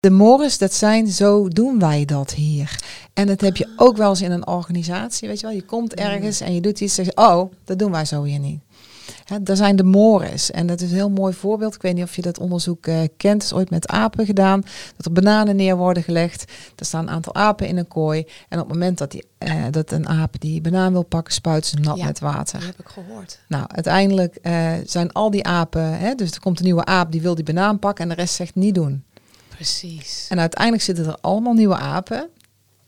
De mores, dat zijn zo doen wij dat hier. En dat heb je ook wel eens in een organisatie, weet je wel. Je komt ergens en je doet iets en je, oh, dat doen wij zo hier niet. Ja, daar zijn de mores. En dat is een heel mooi voorbeeld. Ik weet niet of je dat onderzoek uh, kent. is ooit met apen gedaan. Dat er bananen neer worden gelegd. Er staan een aantal apen in een kooi. En op het moment dat, die, uh, dat een aap die banaan wil pakken, spuit ze nat Ja, met water. Dat heb ik gehoord. Nou, uiteindelijk eh, zijn al die apen... Hè, dus er komt een nieuwe aap, die wil die banaan pakken. En de rest zegt niet doen. Precies. En uiteindelijk zitten er allemaal nieuwe apen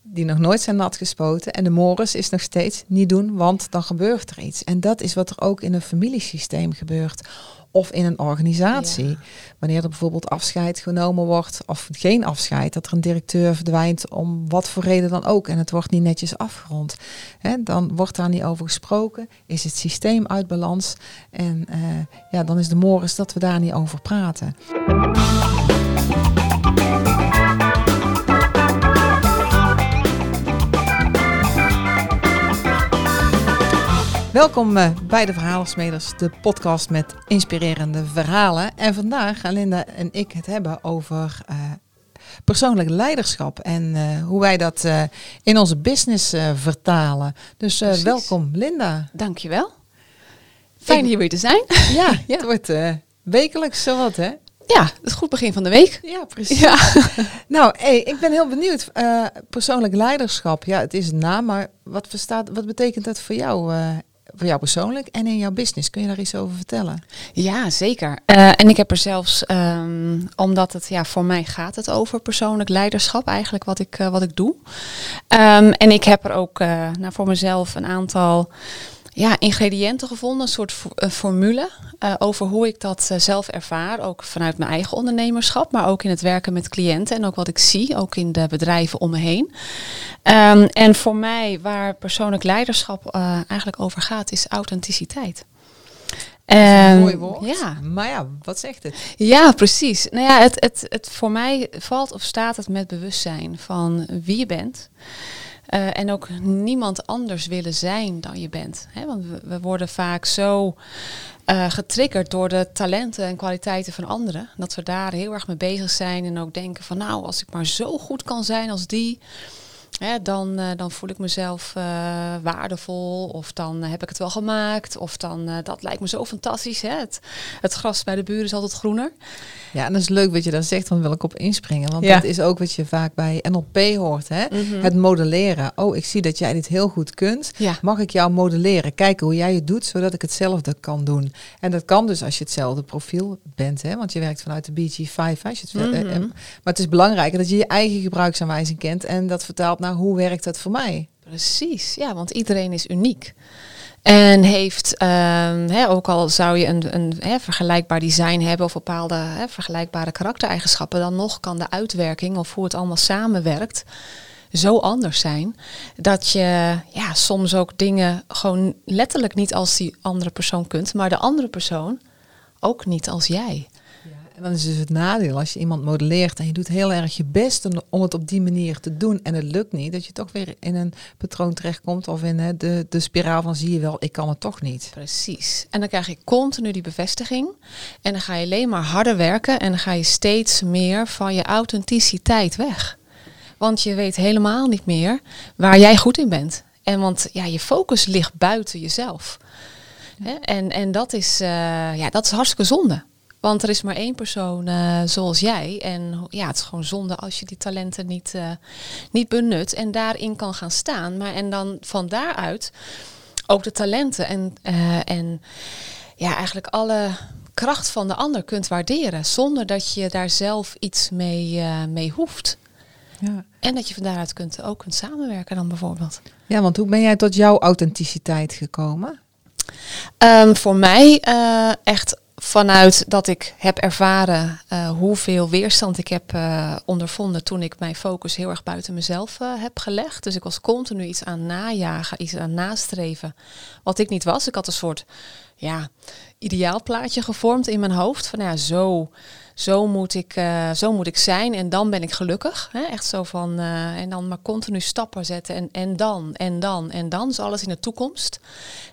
die nog nooit zijn nat gespoten. En de mores is nog steeds niet doen, want dan gebeurt er iets. En dat is wat er ook in een familiesysteem gebeurt. Of in een organisatie. Ja. Wanneer er bijvoorbeeld afscheid genomen wordt, of geen afscheid, dat er een directeur verdwijnt om wat voor reden dan ook. En het wordt niet netjes afgerond. Hè, dan wordt daar niet over gesproken. Is het systeem uit balans? En eh, ja, dan is de mores dat we daar niet over praten. Welkom eh, bij de Verhalensmeders, de podcast met inspirerende verhalen. En vandaag gaan Linda en ik het hebben over eh, persoonlijk leiderschap en eh, hoe wij dat in onze business vertalen. Dus welkom Linda. Dankjewel. Fijn Ik- hier weer te zijn. Ja, Ja. het wordt wekelijks zowat hè? Ja, het is goed begin van de week. Ja, precies. Ja. Nou, hey, ik ben heel benieuwd. Persoonlijk leiderschap, ja, het is een naam, maar wat, verstaat, wat betekent dat voor jou, voor jou persoonlijk en in jouw business? Kun je daar iets over vertellen? Ja, zeker. Eh, en ik heb er zelfs, ehm, omdat het ja, voor mij gaat het over persoonlijk leiderschap, eigenlijk wat ik, eh, wat ik doe. Ehm, en ik heb er ook nou, voor mezelf een aantal ja, ingrediënten gevonden, een soort fo- formule eh, over hoe ik dat eh, zelf ervaar, ook vanuit mijn eigen ondernemerschap, maar ook in het werken met cliënten en ook wat ik zie, ook in de bedrijven om me heen. Ehm, en voor mij, waar persoonlijk leiderschap eh, eigenlijk over gaat, is authenticiteit. Ehm, mooi woord. Ja, Maar ja, wat zegt het? ja, precies. Nou ja, het, het, het, voor mij valt of staat het met bewustzijn van wie je bent. Eh, en ook niemand anders willen zijn dan je bent. Hè? Want we, worden vaak zo eh, getriggerd door de talenten en kwaliteiten van anderen. Dat we daar heel erg mee bezig zijn. En ook denken van nou, als ik maar zo goed kan zijn als die. Hè, dan, eh, dan voel ik mezelf eh, waardevol. Of dan heb ik het wel gemaakt. Of dan eh, dat lijkt me zo fantastisch. Hè? Het, het gras bij de buren is altijd groener. Ja, en dat is leuk wat je daar zegt, dan wil ik op inspringen. Want Ja. dat is ook wat je vaak bij NLP hoort, hè? Het modelleren. Oh, ik zie dat jij dit heel goed kunt. Ja. Mag ik jou modelleren? Kijken hoe jij het doet, zodat ik hetzelfde kan doen. En dat kan dus als je hetzelfde profiel bent, hè? Want je werkt vanuit de BG5. Hè? Als je het wil- eh, Mhm. eh, maar het is belangrijk dat je je eigen gebruiksaanwijzing kent en dat vertaalt naar hoe werkt dat voor mij. Precies, ja, want iedereen is uniek. En heeft, ehm, hè, ook al zou je een, een vergelijkbaar design hebben of bepaalde vergelijkbare karaktereigenschappen, dan nog kan de uitwerking of hoe het allemaal samenwerkt zo anders zijn. Dat je ja, soms ook dingen gewoon letterlijk niet als die andere persoon kunt, maar de andere persoon ook niet als jij. En dan is dus het nadeel als je iemand modelleert en je doet heel erg je best om- het op die manier te doen en het lukt niet, dat je toch weer in een patroon terechtkomt of in hè, de, de spiraal van zie je wel, ik kan het toch niet. Precies. En dan krijg je continu die bevestiging. En dan ga je alleen maar harder werken en dan ga je steeds meer van je authenticiteit weg. Want je weet helemaal niet meer waar jij goed in bent. En want ja, je focus ligt buiten jezelf. En, en dat, is, eh, ja, dat is hartstikke zonde. Want er is maar één persoon eh, zoals jij. En ja, het is gewoon zonde als je die talenten niet, eh, niet benut en daarin kan gaan staan. Maar en dan van daaruit ook de talenten en, eh, en ja, eigenlijk alle kracht van de ander kunt waarderen. Zonder dat je daar zelf iets mee, mee hoeft. Ja. En dat je van daaruit kunt, ook kunt samenwerken dan bijvoorbeeld. ja, want hoe ben jij tot jouw authenticiteit gekomen? Ehm, voor mij echt vanuit dat ik heb ervaren eh, hoeveel weerstand ik heb eh, ondervonden toen ik mijn focus heel erg buiten mezelf eh, heb gelegd. Dus ik was continu iets aan najagen, iets aan nastreven, wat ik niet was. Ik had een soort ja, ideaalplaatje gevormd in mijn hoofd van ja, zo zo moet ik, uh, zo moet ik zijn en dan ben ik gelukkig. Hè? Echt zo van, uh, en dan maar continu stappen zetten en, en dan, en dan, en dan. is alles in de toekomst.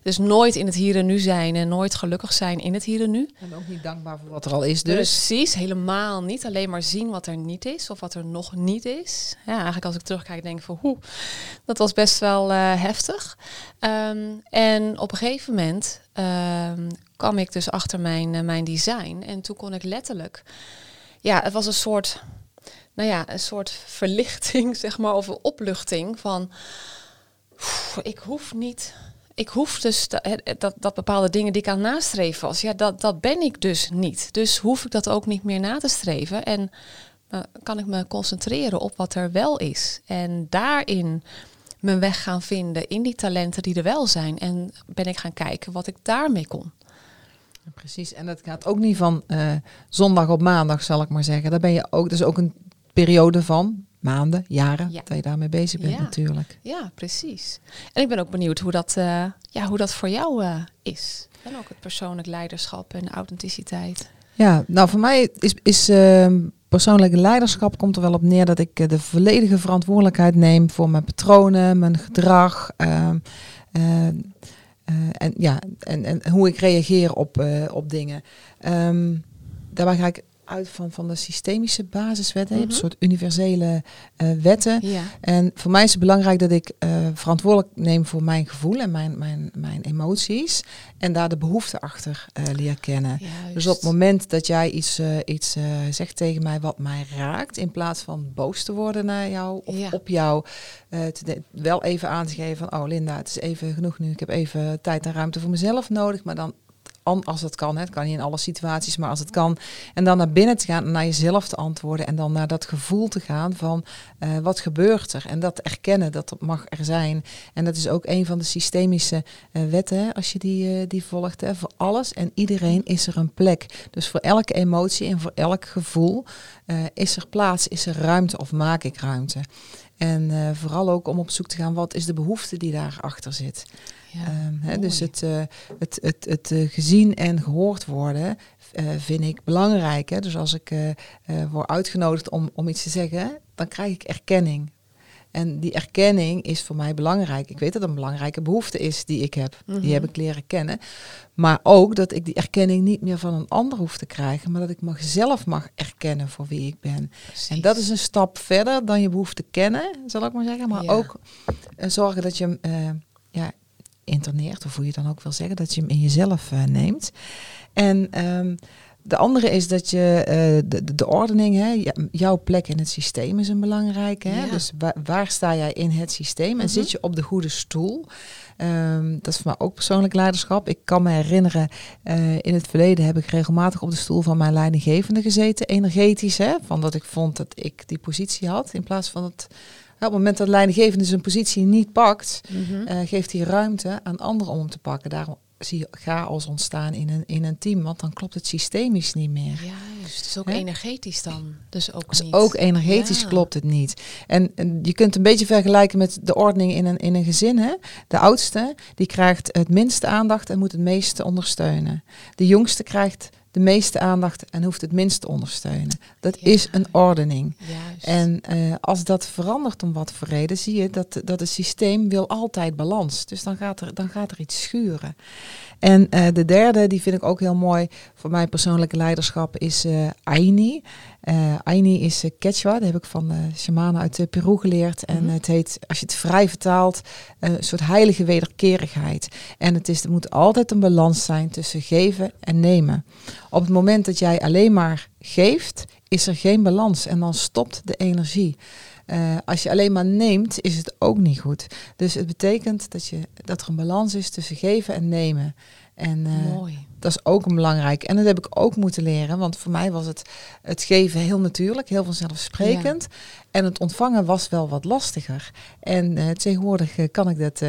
Dus nooit in het hier en nu zijn en nooit gelukkig zijn in het hier en nu. En ook niet dankbaar voor wat er al is dus. Precies, helemaal niet. Alleen maar zien wat er niet is of wat er nog niet is. Ja, eigenlijk als ik terugkijk denk ik van, hoe, dat was best wel uh, heftig. Um, en op een gegeven moment um, kwam ik dus achter mijn, uh, mijn design. En toen kon ik letterlijk, ja, het was een soort, nou ja, een soort verlichting, zeg maar, of een opluchting van, ik hoef niet, ik hoef dus dat, dat, dat, bepaalde dingen die ik aan nastreven was, ja, dat, dat ben ik dus niet. Dus hoef ik dat ook niet meer na te streven. En kan ik me concentreren op wat er wel is. En daarin mijn weg gaan vinden in die talenten die er wel zijn. En ben ik gaan kijken wat ik daarmee kon. Precies, en dat gaat ook niet van uh, zondag op maandag, zal ik maar zeggen. Daar ben je ook, dus ook een periode van maanden, jaren, ja. dat je daarmee bezig bent ja. natuurlijk. Ja, precies. En ik ben ook benieuwd hoe dat, uh, ja, hoe dat voor jou uh, is. En ook het persoonlijk leiderschap en authenticiteit. Ja, nou voor mij is, is uh, persoonlijke leiderschap komt er wel op neer dat ik de volledige verantwoordelijkheid neem voor mijn patronen, mijn gedrag. Uh, en, ja, en, en hoe ik reageer op, op dingen. Um, daarbij ga ik uit van, van de systemische basiswetten. -hmm. een soort universele uh, wetten. Ja. En voor mij is het belangrijk dat ik uh, verantwoordelijk neem voor mijn gevoel en mijn, mijn, mijn emoties. En daar de behoeften achter uh, leer kennen. Juist. Dus op het moment dat jij iets, iets zegt tegen mij wat mij raakt, in plaats van boos te worden naar jou of Ja. op jou, te wel even aan te geven van, oh Linda, het is even genoeg nu. Ik heb even tijd en ruimte voor mezelf nodig. Maar dan als het kan. Hè. Het kan niet in alle situaties, maar als het kan. En dan naar binnen te gaan en naar jezelf te antwoorden. En dan naar dat gevoel te gaan van uh, wat gebeurt er. En dat erkennen, dat dat mag er zijn. En dat is ook een van de systemische uh, wetten, hè, als je die, uh, die volgt. Hè. Voor alles en iedereen is er een plek. Dus voor elke emotie en voor elk gevoel is er plaats, is er ruimte of maak ik ruimte. En uh, vooral ook om op zoek te gaan, wat is de behoefte die daarachter zit. Ja, um, hè, dus het, uh, het, het, het uh, gezien en gehoord worden vind ik belangrijk. Hè. Dus als ik word uitgenodigd om, om iets te zeggen, dan krijg ik erkenning. En die erkenning is voor mij belangrijk. Ik weet dat het een belangrijke behoefte is die ik heb. Mm -hmm. Die heb ik leren kennen. Maar ook dat ik die erkenning niet meer van een ander hoef te krijgen, maar dat ik mezelf mag erkennen voor wie ik ben. Precies. En dat is een stap verder dan je behoefte kennen, zal ik maar zeggen. Maar Ja. ook uh, zorgen dat je hem uh, ja, interneert, of hoe je dan ook wil zeggen, dat je hem in jezelf uh, neemt. En um, de andere is dat je uh, de, de ordening, hè, jouw plek in het systeem is een belangrijke. Hè? Ja. Dus waar, waar, sta jij in het systeem? En Mhm. zit je op de goede stoel? Um, dat is voor mij ook persoonlijk leiderschap. Ik kan me herinneren, uh, in het verleden heb ik regelmatig op de stoel van mijn leidinggevende gezeten. Energetisch, hè? Van dat ik vond dat ik die positie had. In plaats van dat op het moment dat de leidinggevende zijn positie niet pakt, Mm -hmm. uh, geeft hij ruimte aan anderen om hem te pakken. Daarom zie chaos ontstaan in een, in een team, want dan klopt het systemisch niet meer. Juist, het is ook energetisch dan. Dus ook Dus niet. ook energetisch Ja. klopt het niet. En, en je kunt het een beetje vergelijken met de ordening in een, in een gezin. Hè? De oudste die krijgt het minste aandacht en moet het meeste ondersteunen. De jongste krijgt de meeste aandacht en hoeft het minst te ondersteunen. Dat Ja. is een ordening. Juist. En uh, als dat verandert om wat voor reden, zie je dat, dat het systeem wil altijd balans. Dus dan gaat er, dan gaat er iets schuren. En uh, de derde, die vind ik ook heel mooi voor mijn persoonlijke leiderschap, is uh, Aini. Aini is Quechua, dat heb ik van de shamanen uit Peru geleerd. En Mhm. het heet, als je het vrij vertaalt, een soort heilige wederkerigheid. En het, is, er moet altijd een balans zijn tussen geven en nemen. Op het moment dat jij alleen maar geeft, is er geen balans en dan stopt de energie. Uh, als je alleen maar neemt, is het ook niet goed. Dus het betekent dat, je, dat er een balans is tussen geven en nemen. En uh, Mooi. Dat is ook een belangrijk. En dat heb ik ook moeten leren, want voor mij was het, het geven heel natuurlijk, heel vanzelfsprekend. Ja. En het ontvangen was wel wat lastiger. En uh, tegenwoordig kan ik dat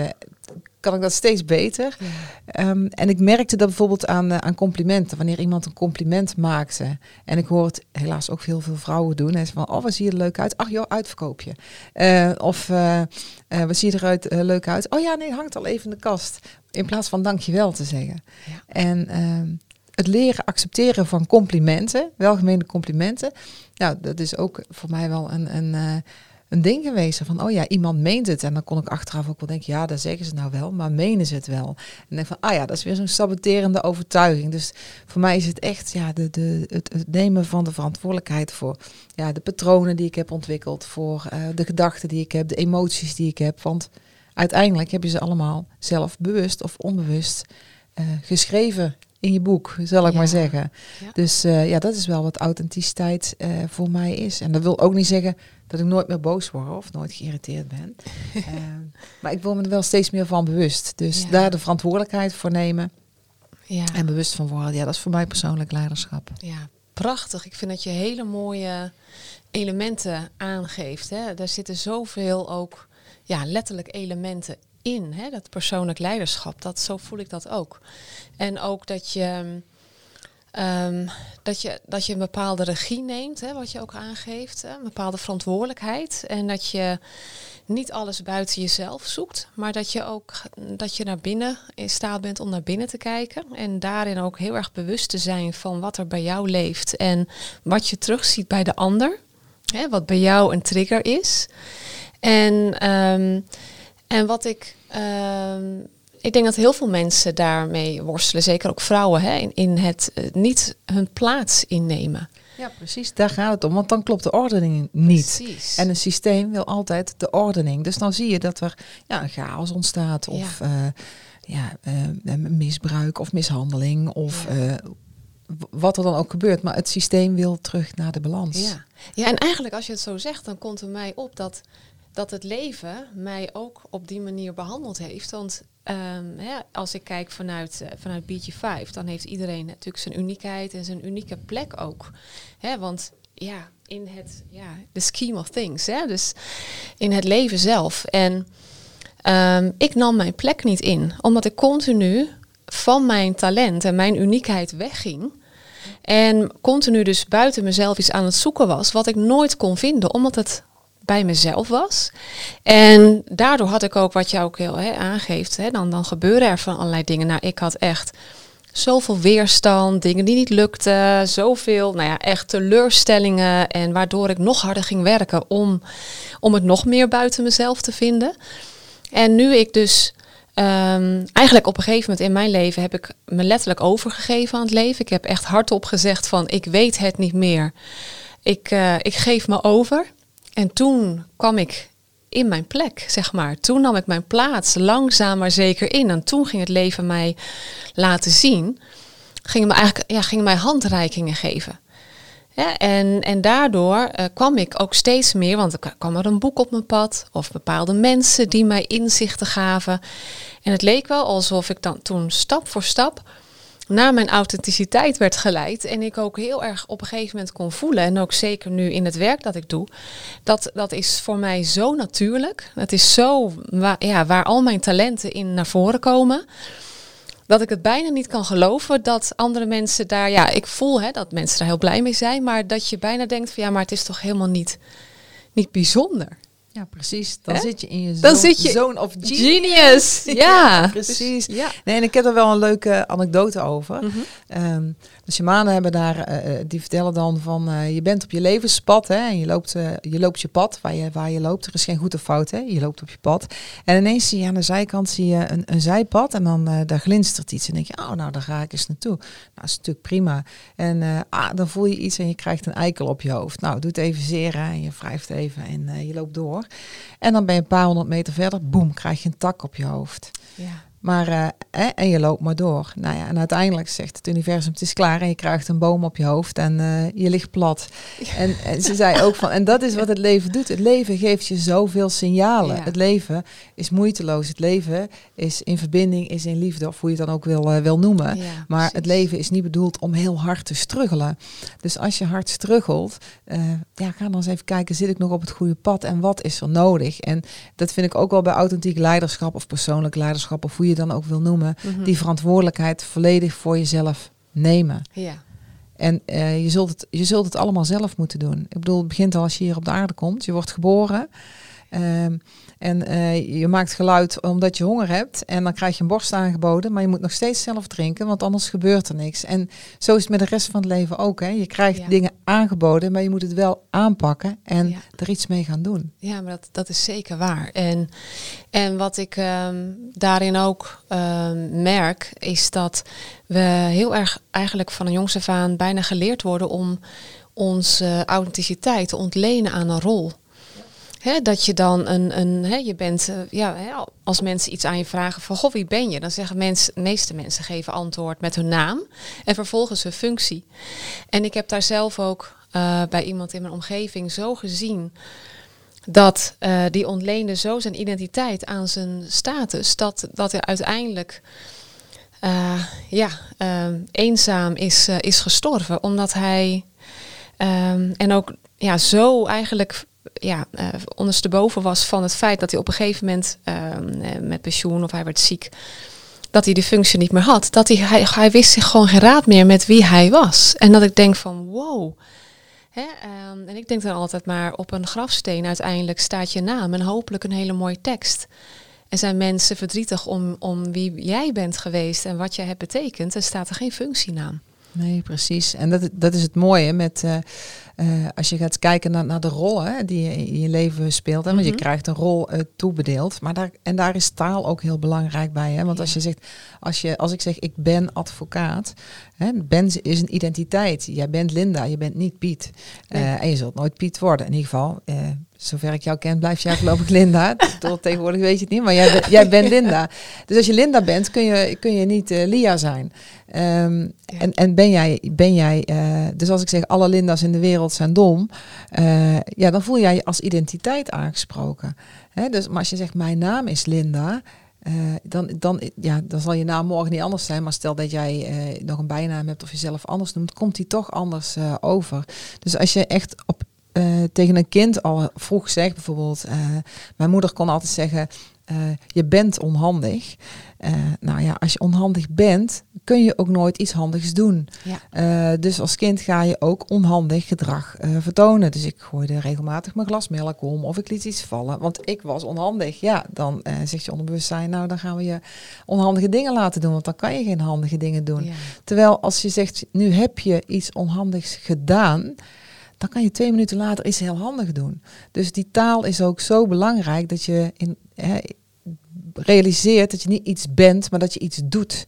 kan ik dat steeds beter. Ja. Um, en ik merkte dat bijvoorbeeld aan, uh, aan complimenten. Wanneer iemand een compliment maakte. En ik hoor het helaas ook heel veel vrouwen doen. En ze van, oh, wat zie je er leuk uit? Ach joh, uitverkoop je. Uh, of, uh, wat zie je eruit leuk uit? Oh ja, nee, hangt al even in de kast. In plaats van dankjewel te zeggen. Ja. En ehm, het leren accepteren van complimenten, welgemeende complimenten. Nou, dat is ook voor mij wel een, een, een ding geweest. Van, oh ja, iemand meent het. En dan kon ik achteraf ook wel denken, ja, dat zeggen ze nou wel, maar menen ze het wel? En denk van, ah ja, dat is weer zo'n saboterende overtuiging. Dus voor mij is het echt ja, de, de, het, nemen van de verantwoordelijkheid voor ja, de patronen die ik heb ontwikkeld, voor uh, de gedachten die ik heb, de emoties die ik heb. Want uiteindelijk heb je ze allemaal zelf bewust of onbewust uh, geschreven in je boek, zal ik maar zeggen. Dus uh, ja, dat is wel wat authenticiteit uh, voor mij is. En dat wil ook niet zeggen dat ik nooit meer boos word of nooit geïrriteerd ben. uh, maar ik wil me er wel steeds meer van bewust. Dus ja. daar de verantwoordelijkheid voor nemen. Ja. En bewust van worden. Ja, dat is voor mij persoonlijk leiderschap. Ja, prachtig. Ik vind dat je hele mooie elementen aangeeft. Hè. Daar zitten zoveel ook ja, letterlijk elementen in, hè, dat persoonlijk leiderschap. Dat, zo voel ik dat ook. En ook dat je, um, dat je, dat je een bepaalde regie neemt, hè, wat je ook aangeeft, hè, een bepaalde verantwoordelijkheid. En dat je niet alles buiten jezelf zoekt, maar dat je ook dat je naar binnen in staat bent om naar binnen te kijken. En daarin ook heel erg bewust te zijn van wat er bij jou leeft en wat je terugziet bij de ander. Hè, wat bij jou een trigger is. En um, en wat ik. Uh, ik denk dat heel veel mensen daarmee worstelen, zeker ook vrouwen, hè, in, in het uh, niet hun plaats innemen. Ja, precies. Daar gaat het om. Want dan klopt de ordening niet. Precies. En een systeem wil altijd de ordening. Dus dan zie je dat er ja, een chaos ontstaat. Of ja. Uh, ja, uh, misbruik of mishandeling. Of ja. wat er dan ook gebeurt. Maar het systeem wil terug naar de balans. Ja. ja, en eigenlijk als je het zo zegt, dan komt er mij op dat dat het leven mij ook op die manier behandeld heeft. Want ja, als ik kijk vanuit, uh, vanuit BG5, dan heeft iedereen natuurlijk zijn uniekheid en zijn unieke plek ook. Hè, want ja, in het ja, the scheme of things, hè, dus in het leven zelf. En um, ik nam mijn plek niet in, omdat ik continu van mijn talent en mijn uniekheid wegging. En continu dus buiten mezelf iets aan het zoeken was, wat ik nooit kon vinden, omdat het bij mezelf was. En daardoor had ik ook, wat je ook heel hè, aangeeft, hè, dan, dan gebeuren er van allerlei dingen. Nou, ik had echt zoveel weerstand, dingen die niet lukten, zoveel, nou ja, echt teleurstellingen. En waardoor ik nog harder ging werken om, om het nog meer buiten mezelf te vinden. En nu ik dus Um, eigenlijk op een gegeven moment in mijn leven heb ik me letterlijk overgegeven aan het leven. Ik heb echt hardop gezegd van ik weet het niet meer. Ik, uh, ik geef me over. En toen kwam ik in mijn plek, zeg maar. Toen nam ik mijn plaats langzaam maar zeker in. En toen ging het leven mij laten zien. Ging me eigenlijk ja, ging mij handreikingen geven. En, en daardoor uh, kwam ik ook steeds meer, want er kwam er een boek op mijn pad of bepaalde mensen die mij inzichten gaven. En het leek wel alsof ik dan toen stap voor stap naar mijn authenticiteit werd geleid. En ik ook heel erg op een gegeven moment kon voelen. En ook zeker nu in het werk dat ik doe. Dat, dat is voor mij zo natuurlijk. Het is zo waar, ja, waar al mijn talenten in naar voren komen. Dat ik het bijna niet kan geloven dat andere mensen daar. Ja, ik voel hè, dat mensen daar heel blij mee zijn. Maar dat je bijna denkt van ja, maar het is toch helemaal niet, niet bijzonder. Ja, precies. Dan He? zit je in je dan zit je zone of genius. genius. Ja. ja, precies. Ja. Nee, en ik heb er wel een leuke anekdote over. Mm -hmm. um, de hebben daar, uh, die vertellen dan van, uh, je bent op je levenspad hè, en je loopt, je loopt je pad waar je, waar je loopt. Er is geen goed of fout, hè. je loopt op je pad. En ineens zie je aan de zijkant zie je een, een zijpad en dan daar glinstert iets. En denk je, oh nou, daar ga ik eens naartoe. Nou, dat is natuurlijk prima. En ah, dan voel je iets en je krijgt een eikel op je hoofd. Nou, doe het even zeer en je wrijft even en je loopt door. En dan ben je een paar honderd meter verder, boem, krijg je een tak op je hoofd. Ja. Maar, uh, eh, en je loopt maar door. Nou ja, en uiteindelijk zegt het universum, het is klaar en je krijgt een boom op je hoofd en uh, je ligt plat. En, en, ze zei ook van, en dat is wat het leven doet. Het leven geeft je zoveel signalen. Ja. Het leven is moeiteloos. Het leven is in verbinding, is in liefde, of hoe je het dan ook wil, uh, wil noemen. Ja, maar precies. het leven is niet bedoeld om heel hard te struggelen. Dus als je hard struggelt, ja, ga dan eens even kijken, zit ik nog op het goede pad en wat is er nodig? En dat vind ik ook wel bij authentiek leiderschap of persoonlijk leiderschap of hoe je je dan ook wil noemen, mm -hmm. die verantwoordelijkheid volledig voor jezelf nemen. Ja. En uh, je, zult het, je zult het allemaal zelf moeten doen. Ik bedoel, het begint al als je hier op de aarde komt. Je wordt geboren. Ehm, en eh, je maakt geluid omdat je honger hebt. En dan krijg je een borst aangeboden. Maar je moet nog steeds zelf drinken, want anders gebeurt er niks. En zo is het met de rest van het leven ook. Hè. Je krijgt dingen aangeboden, maar je moet het wel aanpakken en er iets mee gaan doen. Ja, maar dat, dat is zeker waar. En, en wat ik ehm, daarin ook ehm, merk, is dat we heel erg eigenlijk van een jongs af aan bijna geleerd worden om onze authenticiteit te ontlenen aan een rol. He, dat je dan een, een je bent, uh, ja, als mensen iets aan je vragen van, goh, wie ben je? Dan zeggen mensen, de meeste mensen geven antwoord met hun naam en vervolgens hun functie. En ik heb daar zelf ook uh, bij iemand in mijn omgeving zo gezien dat uh, die ontleende zo zijn identiteit aan zijn status, dat, dat hij uiteindelijk ja, eenzaam is, is gestorven, omdat hij um, en ook ja, zo eigenlijk ja, uh, ondersteboven was van het feit dat hij op een gegeven moment uh, met pensioen of hij werd ziek, dat hij die functie niet meer had. Dat hij, hij, wist zich gewoon geen raad meer met wie hij was. En dat ik denk van wow. Hè, um, en ik denk dan altijd maar op een grafsteen uiteindelijk staat je naam en hopelijk een hele mooie tekst. En zijn mensen verdrietig om, om wie jij bent geweest en wat jij hebt betekend, en staat er geen functienaam. Nee, precies. En dat, dat is het mooie met uh, uh, als je gaat kijken naar, naar de rollen die je in je leven speelt. Hè, want je mhm. krijgt een rol uh, toebedeeld. Maar daar, en daar is taal ook heel belangrijk bij. Hè? Want ja. als je zegt, als, je, als ik zeg ik ben advocaat, hè, ben is een identiteit. Jij bent Linda, je bent niet Piet. Nee. en je zult nooit Piet worden. In ieder geval, zover ik jou ken, blijf jij geloof ik Linda. Tot tegenwoordig weet je het niet, maar jij, jij bent Linda. Dus als je Linda bent, kun je, kun je niet uh, Lia zijn. Um, ja. En, en ben jij, ben jij uh, dus als ik zeg alle Linda's in de wereld zijn dom, uh, ja, dan voel jij je als identiteit aangesproken. Hè? Dus, maar als je zegt mijn naam is Linda, uh, dan, dan, ja, dan zal je naam morgen niet anders zijn. Maar stel dat jij uh, nog een bijnaam hebt of jezelf anders noemt, komt die toch anders uh, over. Dus als je echt op uh, tegen een kind al vroeg zegt, bijvoorbeeld, uh, mijn moeder kon altijd zeggen, uh, je bent onhandig. nou ja, als je onhandig bent, kun je ook nooit iets handigs doen. Ja. dus als kind ga je ook onhandig gedrag vertonen. Dus ik gooide regelmatig mijn glas melk om of ik liet iets vallen, want ik was onhandig. Ja, dan zegt je onderbewustzijn, nou dan gaan we je onhandige dingen laten doen, want dan kan je geen handige dingen doen. Ja. Terwijl als je zegt, nu heb je iets onhandigs gedaan, dan kan je twee minuten later iets heel handig doen. Dus die taal is ook zo belangrijk dat je in, hè, realiseert dat je niet iets bent, maar dat je iets doet.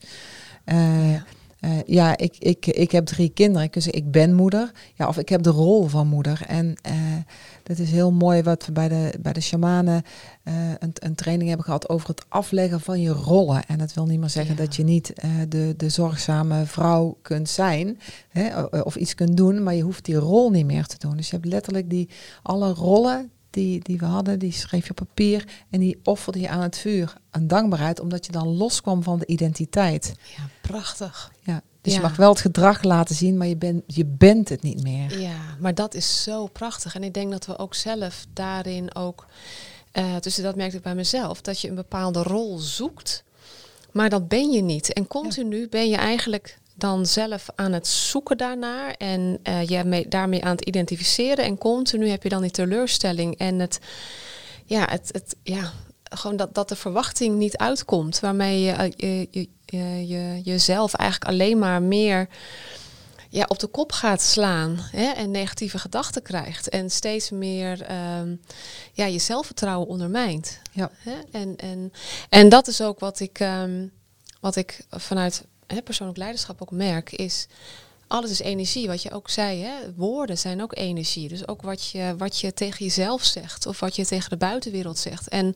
Ja. Uh, ja, ik, ik, ik heb drie kinderen. Zeggen, ik ben moeder. Ja, of ik heb de rol van moeder. En uh, dat is heel mooi wat we bij de, bij de shamanen uh, een, een training hebben gehad over het afleggen van je rollen. En dat wil niet meer zeggen ja. dat je niet de, de zorgzame vrouw kunt zijn hè, of iets kunt doen, maar je hoeft die rol niet meer te doen. Dus je hebt letterlijk die alle rollen die, die we hadden, die schreef je op papier en die offerde je aan het vuur. Een dankbaarheid, omdat je dan loskwam van de identiteit. Ja, prachtig. Ja, dus ja. je mag wel het gedrag laten zien, maar je, ben, je bent het niet meer. Ja, maar dat is zo prachtig. En ik denk dat we ook zelf daarin ook, uh, dus dat merkte ik bij mezelf, dat je een bepaalde rol zoekt, maar dat ben je niet. En continu ben je eigenlijk dan zelf aan het zoeken daarnaar en uh, je mee, daarmee aan het identificeren. En continu heb je dan die teleurstelling en het, ja, het, het, ja, gewoon dat, dat de verwachting niet uitkomt. Waarmee je, je, je, je, je jezelf eigenlijk alleen maar meer ja, op de kop gaat slaan hè, en negatieve gedachten krijgt. En steeds meer um, ja, je zelfvertrouwen ondermijnt. Ja. Hè? En, en, en dat is ook wat ik, um, wat ik vanuit hè, persoonlijk leiderschap ook merk, is alles is energie. Wat je ook zei, hè? woorden zijn ook energie. Dus ook wat je, wat je tegen jezelf zegt of wat je tegen de buitenwereld zegt. En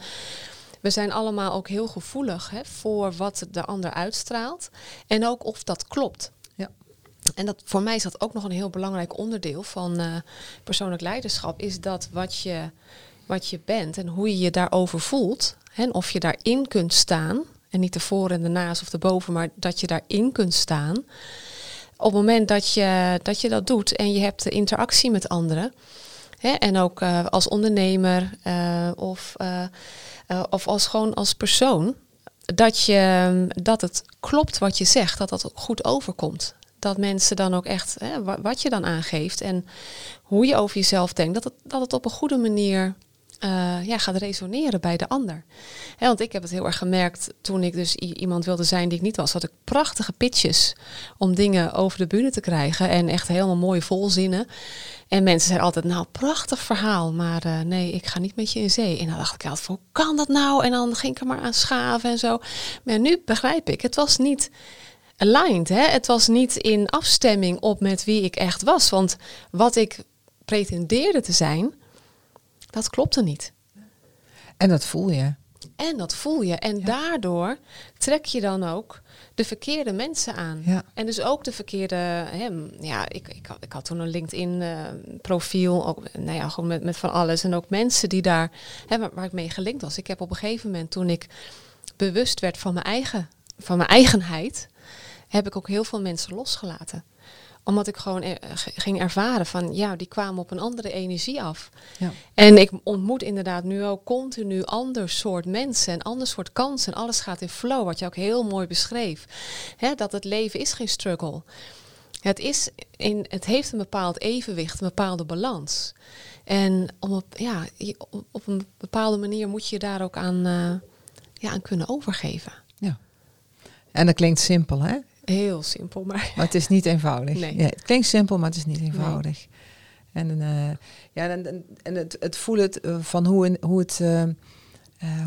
we zijn allemaal ook heel gevoelig hè, voor wat de ander uitstraalt. En ook of dat klopt. Ja. En dat, voor mij is dat ook nog een heel belangrijk onderdeel van uh, persoonlijk leiderschap. Is dat wat je, wat je bent en hoe je je daarover voelt. En of je daarin kunt staan. En niet ervoor en ernaast of erboven, maar dat je daarin kunt staan. Op het moment dat je dat, je dat doet en je hebt de interactie met anderen. Hè, en ook uh, als ondernemer uh, of, uh, of als gewoon als persoon. Dat, je, dat het klopt wat je zegt, dat dat goed overkomt. Dat mensen dan ook echt, hè, wat je dan aangeeft en hoe je over jezelf denkt, dat het, dat het op een goede manier eh, ja, gaat resoneren bij de ander. Want ik heb het heel erg gemerkt toen ik dus iemand wilde zijn die ik niet was. Had ik prachtige pitches om dingen over de bühne te krijgen. En echt helemaal mooie volzinnen. En mensen zeiden altijd, nou, prachtig verhaal. Maar eh, nee, ik ga niet met je in zee. En dan dacht ik altijd, hoe kan dat nou? En dan ging ik er maar aan schaven en zo. Maar nu begrijp ik, het was niet aligned. Hè? Het was niet in afstemming op met wie ik echt was. Want wat ik pretendeerde te zijn dat klopte niet. En dat voel je. En dat voel je. En daardoor trek je dan ook de verkeerde mensen aan. Ja. En dus ook de verkeerde. Hè, ja, ik, ik, ik had toen een LinkedIn-profiel. Uh, ook, nou ja, gewoon met, met van alles. En ook mensen die daar. Hè, waar, waar ik mee gelinkt was. Ik heb op een gegeven moment toen ik bewust werd van mijn eigen, van mijn eigenheid. Heb ik ook heel veel mensen losgelaten omdat ik gewoon ging ervaren van ja, die kwamen op een andere energie af. Ja. En ik ontmoet inderdaad nu ook continu ander soort mensen en ander soort kansen. Alles gaat in flow, wat je ook heel mooi beschreef. Hè, dat het leven is geen struggle. Het, is in, het heeft een bepaald evenwicht, een bepaalde balans. En om op, ja, op een bepaalde manier moet je daar ook aan, uh, ja, aan kunnen overgeven. Ja. En dat klinkt simpel, hè? Heel simpel, maar... Maar het is niet eenvoudig. Nee. Ja, het klinkt simpel, maar het is niet eenvoudig. En, uh, ja, en, en het, het voelen het, uh, van hoe, in, hoe, het, uh,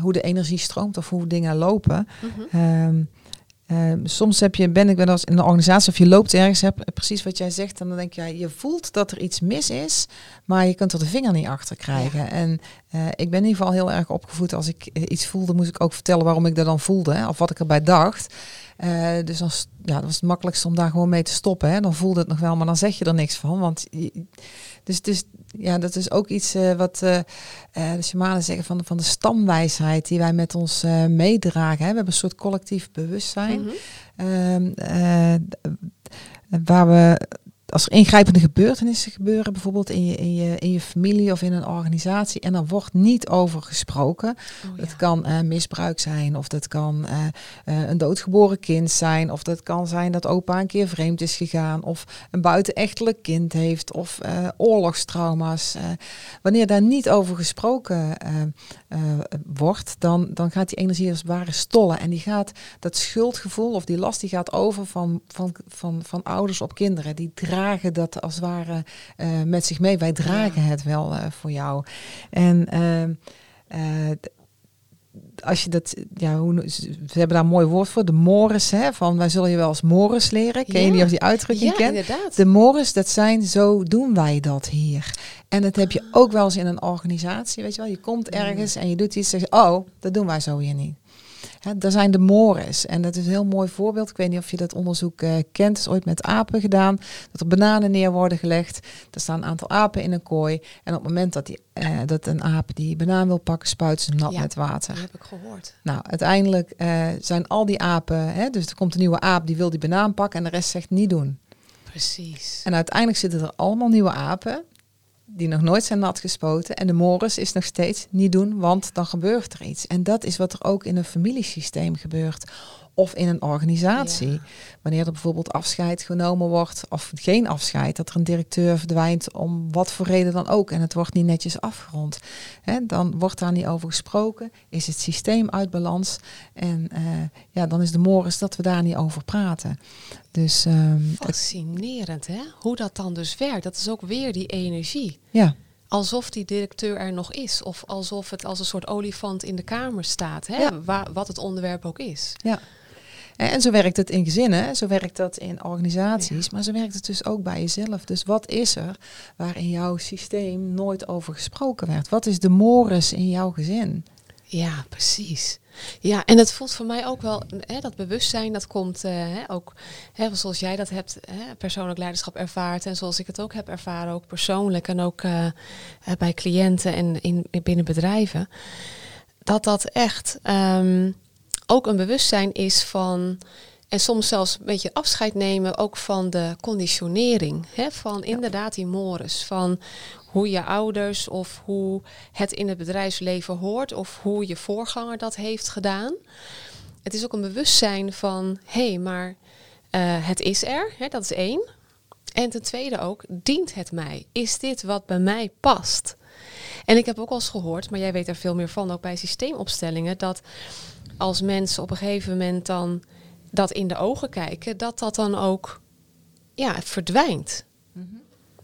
hoe de energie stroomt of hoe dingen lopen. Mm -hmm. um, soms heb je, ben ik wel eens in een organisatie of je loopt ergens, heb precies wat jij zegt, en dan denk je, ja, je voelt dat er iets mis is, maar je kunt er de vinger niet achter krijgen. Ja. En ik ben in ieder geval heel erg opgevoed. Als ik iets voelde, moest ik ook vertellen waarom ik dat dan voelde, hè, of wat ik erbij dacht. Uh, dus als, ja, dat was het makkelijkste om daar gewoon mee te stoppen. Hè. Dan voelde het nog wel, maar dan zeg je er niks van. Want dus, dus ja, dat is ook iets uh, wat uh, de shamanen zeggen van, van de stamwijsheid die wij met ons meedragen. Hè. We hebben een soort collectief bewustzijn. Mm -hmm. waar we als er ingrijpende gebeurtenissen gebeuren, bijvoorbeeld in je, in, je, in je familie of in een organisatie, en er wordt niet over gesproken. Oh, ja. Het kan uh, misbruik zijn, of dat kan uh, uh, een doodgeboren kind zijn, of dat kan zijn dat opa een keer vreemd is gegaan, of een buitenechtelijk kind heeft, of oorlogstrauma's. wanneer daar niet over gesproken wordt, dan, dan gaat die energie als het ware stollen. En die gaat dat schuldgevoel of die last die gaat over van, van, van, van ouders op kinderen. Die dragen dat als het ware uh, met zich mee. Wij dragen ja. het wel uh, voor jou. En uh, als je dat, ja, hoe, ze hebben daar een mooi woord voor, de mores, hè, van wij zullen je wel als mores leren. Ken ja. je die als die uitdrukking ja, kent? Inderdaad. De mores, dat zijn, zo doen wij dat hier. En dat heb je ook wel eens in een organisatie, weet je wel. Je komt ergens en je doet iets zeg je, oh, dat doen wij zo hier niet. Ja, daar zijn de mores. En dat is een heel mooi voorbeeld. Ik weet niet of je dat onderzoek uh, kent. Het is ooit met apen gedaan. Dat er bananen neer worden gelegd. Er staan een aantal apen in een kooi. En op het moment dat, die, uh, dat een aap die banaan wil pakken, spuit ze nat ja, met water. Dat heb ik gehoord. Nou, uiteindelijk uh, zijn al die apen... Hè, dus er komt een nieuwe aap die wil die banaan pakken. En de rest zegt niet doen. Precies. En uiteindelijk zitten er allemaal nieuwe apen die nog nooit zijn nat gespoten. En de mores is nog steeds niet doen, want dan gebeurt er iets. En dat is wat er ook in een familiesysteem gebeurt. Of in een organisatie. Ja. Wanneer er bijvoorbeeld afscheid genomen wordt, of geen afscheid, dat er een directeur verdwijnt om wat voor reden dan ook. En het wordt niet netjes afgerond. Hè, dan wordt daar niet over gesproken. Is het systeem uit balans? En uh, ja, dan is de mores dat we daar niet over praten. Dus, um, Fascinerend, hè? Hoe dat dan dus werkt. Dat is ook weer die energie. Ja. Alsof die directeur er nog is. Of alsof het als een soort olifant in de kamer staat. Hè? Ja. Waar, wat het onderwerp ook is. Ja. En zo werkt het in gezinnen, zo werkt dat in organisaties, maar zo werkt het dus ook bij jezelf. Dus wat is er waar in jouw systeem nooit over gesproken werd? Wat is de mores in jouw gezin? Ja, precies. Ja, en het voelt voor mij ook wel, hè, dat bewustzijn, dat komt hè, ook, hè, zoals jij dat hebt, hè, persoonlijk leiderschap ervaart en zoals ik het ook heb ervaren, ook persoonlijk en ook uh, bij cliënten en in, binnen bedrijven, dat dat echt um, ook een bewustzijn is van, en soms zelfs een beetje afscheid nemen ook van de conditionering, hè, van inderdaad die mores, van hoe je ouders of hoe het in het bedrijfsleven hoort of hoe je voorganger dat heeft gedaan. Het is ook een bewustzijn van, hé, hey, maar uh, het is er, hè, dat is één. En ten tweede ook, dient het mij? Is dit wat bij mij past? En ik heb ook al eens gehoord, maar jij weet er veel meer van, ook bij systeemopstellingen, dat als mensen op een gegeven moment dan dat in de ogen kijken, dat dat dan ook ja, verdwijnt. Mhm.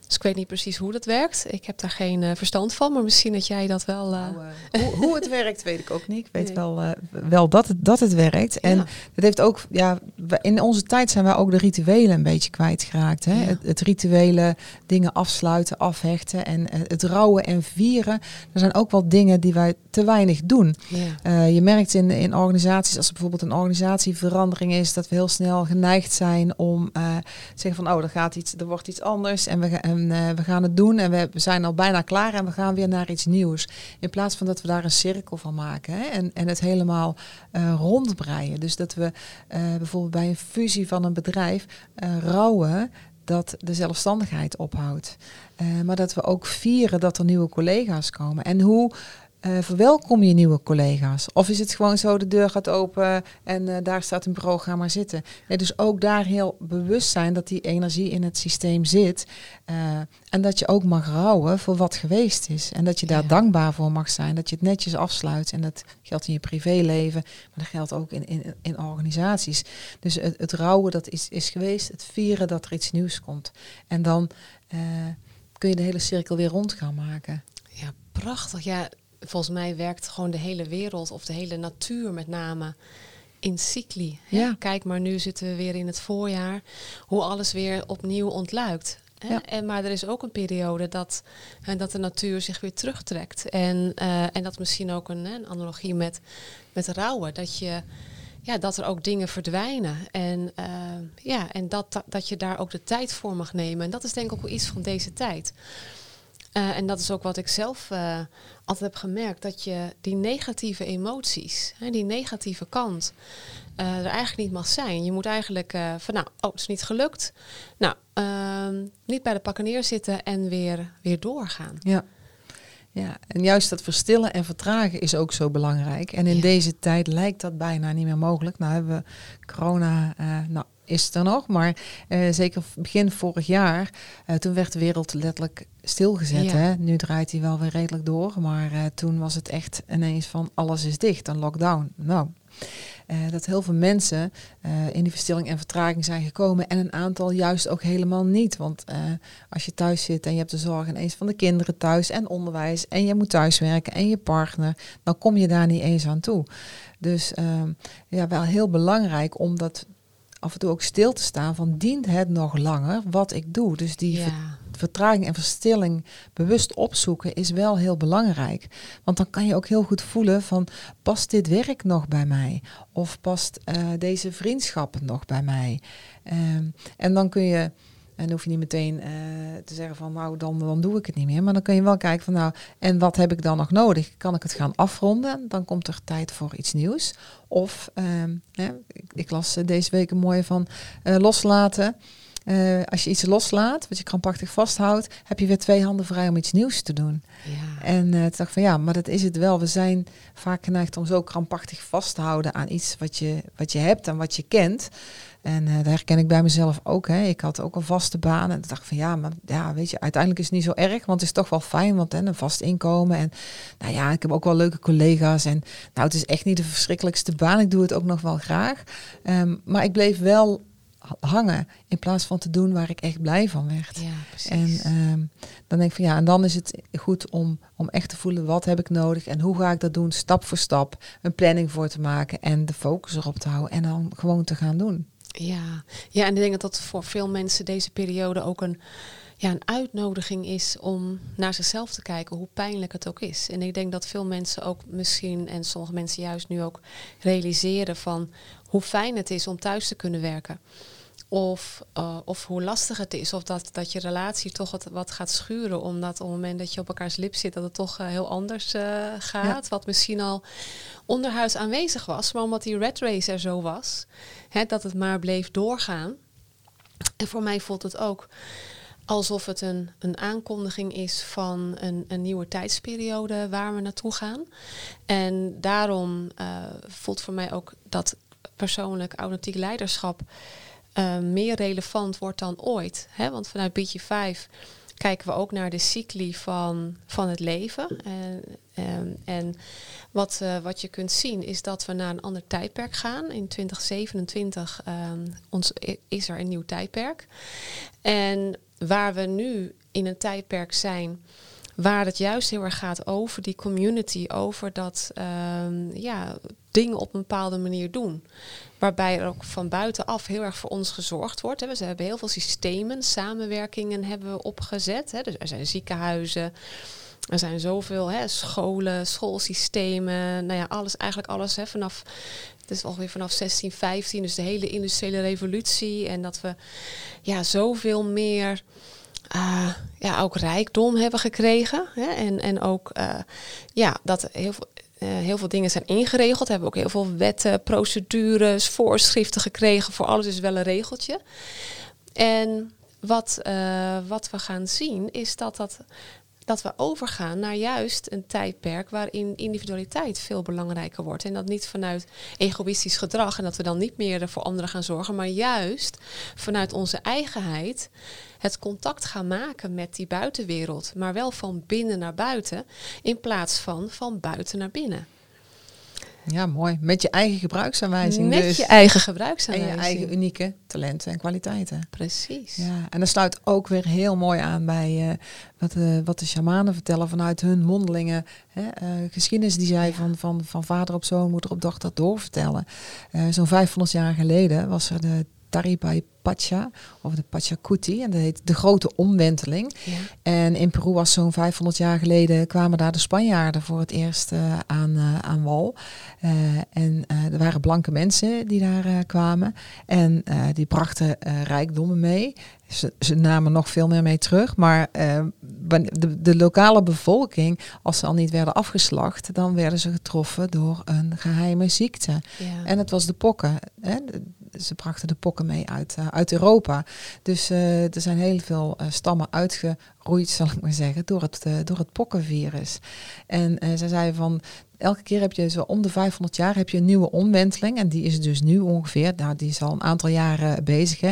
Dus ik weet niet precies hoe dat werkt. Ik heb daar geen uh, verstand van, maar misschien dat jij dat wel. Uh... Nou, uh, hoe, hoe, het werkt, weet ik ook niet. Ik weet wel, wel dat het, dat het werkt. En het heeft ook, ja, in onze tijd zijn wij ook de rituelen een beetje kwijtgeraakt. Hè? Het, het, rituele dingen afsluiten, afhechten en het rouwen en vieren. Er zijn ook wel dingen die wij te weinig doen. Ja. je merkt in, in organisaties, als er bijvoorbeeld een organisatieverandering is, dat we heel snel geneigd zijn om te zeggen van, oh, er gaat iets, er wordt iets anders en we gaan en uh, we gaan het doen en we zijn al bijna klaar en we gaan weer naar iets nieuws. In plaats van dat we daar een cirkel van maken hè, en, en het helemaal uh, rondbreien. Dus dat we uh, bijvoorbeeld bij een fusie van een bedrijf rouwen dat de zelfstandigheid ophoudt. maar dat we ook vieren dat er nieuwe collega's komen. En hoe uh, verwelkom je nieuwe collega's? Of is het gewoon zo, de deur gaat open en uh, daar staat een bureau, ga maar zitten. Nee, dus ook daar heel bewust zijn dat die energie in het systeem zit. Uh, en dat je ook mag rouwen voor wat geweest is. En dat je daar dankbaar voor mag zijn. Dat je het netjes afsluit. En dat geldt in je privéleven, maar dat geldt ook in, in, in organisaties. Dus het, het rouwen dat is, is geweest, het vieren dat er iets nieuws komt. En dan kun je de hele cirkel weer rond gaan maken. Ja, prachtig. Ja, volgens mij werkt gewoon de hele wereld of de hele natuur met name in cycli. Ja. Kijk maar, nu zitten we weer in het voorjaar, hoe alles weer opnieuw ontluikt. Ja. En, maar er is ook een periode dat, en dat de natuur zich weer terugtrekt. En, uh, en dat misschien ook een, een, analogie met, met rouwen. Dat, je, ja, dat er ook dingen verdwijnen. En, uh, ja, en dat, dat je daar ook de tijd voor mag nemen. En dat is denk ik ook wel iets van deze tijd. Uh, en dat is ook wat ik zelf uh, altijd heb gemerkt. Dat je die negatieve emoties, hè, die negatieve kant, uh, er eigenlijk niet mag zijn. Je moet eigenlijk van nou, oh, het is niet gelukt. Nou, ehm, niet bij de pakken neerzitten en weer, weer doorgaan. Ja. Ja, en juist dat verstillen en vertragen is ook zo belangrijk. En in deze tijd lijkt dat bijna niet meer mogelijk. Nou hebben we corona, nou is er nog, maar uh, zeker begin vorig jaar, uh, toen werd de wereld letterlijk stilgezet. Hè? Nu draait hij wel weer redelijk door, maar uh, toen was het echt ineens van alles is dicht, een lockdown. Nou, dat heel veel mensen in die verstilling en vertraging zijn gekomen en een aantal juist ook helemaal niet. Want als je thuis zit en je hebt de zorg ineens van de kinderen thuis en onderwijs en je moet thuiswerken en je partner, dan kom je daar niet eens aan toe. Dus ehm, ja, wel heel belangrijk om dat af en toe ook stil te staan van dient het nog langer wat ik doe. Dus die vertraging en verstilling bewust opzoeken is wel heel belangrijk. Want dan kan je ook heel goed voelen van past dit werk nog bij mij? Of past uh, deze vriendschap nog bij mij? Um, en dan kun je en dan hoef je niet meteen uh, te zeggen van nou dan, dan doe ik het niet meer. Maar dan kun je wel kijken van nou en wat heb ik dan nog nodig? Kan ik het gaan afronden? Dan komt er tijd voor iets nieuws. Of uh, ik, ik, las eh, deze week een mooie van uh, loslaten. Uh, als je iets loslaat, wat je krampachtig vasthoudt, heb je weer twee handen vrij om iets nieuws te doen. Ja. En uh, toen dacht van ja, maar dat is het wel. We zijn vaak geneigd om zo krampachtig vast te houden aan iets wat je, wat je hebt en wat je kent. En uh, daar herken ik bij mezelf ook. Hè. Ik had ook een vaste baan. En dacht van ja, maar ja, weet je, uiteindelijk is het niet zo erg. Want het is toch wel fijn, want hè, een vast inkomen. En nou ja, ik heb ook wel leuke collega's. En nou, het is echt niet de verschrikkelijkste baan. Ik doe het ook nog wel graag. Um, maar ik bleef wel hangen in plaats van te doen waar ik echt blij van werd. Ja, precies. En um, dan denk ik van ja, en dan is het goed om, om echt te voelen wat heb ik nodig en hoe ga ik dat doen, stap voor stap, een planning voor te maken en de focus erop te houden en dan gewoon te gaan doen. Ja, ja en ik denk dat dat voor veel mensen deze periode ook een, ja, een uitnodiging is om naar zichzelf te kijken, hoe pijnlijk het ook is. En ik denk dat veel mensen ook misschien, en sommige mensen juist nu ook realiseren van hoe fijn het is om thuis te kunnen werken. Of, uh, of hoe lastig het is. Of dat, dat je relatie toch wat, wat gaat schuren. Omdat op het moment dat je op elkaars lip zit, dat het toch uh, heel anders uh, gaat. Wat misschien al onderhuis aanwezig was. Maar omdat die red race er zo was, hè, dat het maar bleef doorgaan. En voor mij voelt het ook alsof het een, een aankondiging is van een, een nieuwe tijdsperiode waar we naartoe gaan. En daarom voelt voor mij ook dat persoonlijk authentiek leiderschap uh, meer relevant wordt dan ooit. Hè? Want vanuit BG5 kijken we ook naar de cycli van, van het leven. En, en, en wat, uh, wat je kunt zien is dat we naar een ander tijdperk gaan. In 2027 um, ons, is er een nieuw tijdperk. En waar we nu in een tijdperk zijn waar het juist heel erg gaat over die community, over dat um, ja, dingen op een bepaalde manier doen. Waarbij er ook van buitenaf heel erg voor ons gezorgd wordt. We hebben heel veel systemen, samenwerkingen hebben we opgezet. Dus er zijn ziekenhuizen, er zijn zoveel hè, scholen, schoolsystemen. Nou ja, alles, eigenlijk alles hè, vanaf. Het is alweer vanaf 1615, dus de hele industriële revolutie. En dat we ja, zoveel meer uh, ja, ook rijkdom hebben gekregen. Hè? En, en ook uh, ja, dat heel veel, uh, heel veel dingen zijn ingeregeld. Hebben ook heel veel wetten, procedures, voorschriften gekregen. Voor alles is wel een regeltje. En wat, wat we gaan zien is dat dat dat we overgaan naar juist een tijdperk waarin individualiteit veel belangrijker wordt. En dat niet vanuit egoïstisch gedrag en dat we dan niet meer voor anderen gaan zorgen, maar juist vanuit onze eigenheid het contact gaan maken met die buitenwereld, maar wel van binnen naar buiten in plaats van van buiten naar binnen. Ja, mooi. Met je eigen gebruiksaanwijzing. Met dus. je eigen gebruiksaanwijzing. En je eigen unieke talenten en kwaliteiten. Precies. Ja, en dat sluit ook weer heel mooi aan bij uh, wat, uh, wat de shamanen vertellen vanuit hun mondelingen. Hè, uh, geschiedenis die zij ja. van, van, van vader op zoon, moeder op dochter doorvertellen. Zo'n 500 jaar geleden was er de Taribai Pacha, of de Pachacuti, en dat heet de grote omwenteling. Ja. En in Peru was zo'n 500 jaar geleden kwamen daar de Spanjaarden voor het eerst uh, aan, uh, aan wal. Uh, en er waren blanke mensen die daar kwamen en die brachten rijkdommen mee. Ze, ze, namen nog veel meer mee terug, maar de, de lokale bevolking, als ze al niet werden afgeslacht, dan werden ze getroffen door een geheime ziekte. Ja. En het was de pokken. Hè? Ze brachten de pokken mee uit, uh, uit Europa. Dus uh, er zijn heel veel uh, stammen uitgeroeid, zal ik maar zeggen, door het, door het pokkenvirus. En ze zeiden van, elke keer heb je zo om de 500 jaar heb je een nieuwe omwenteling. En die is dus nu ongeveer, nou die is al een aantal jaren bezig. Hè.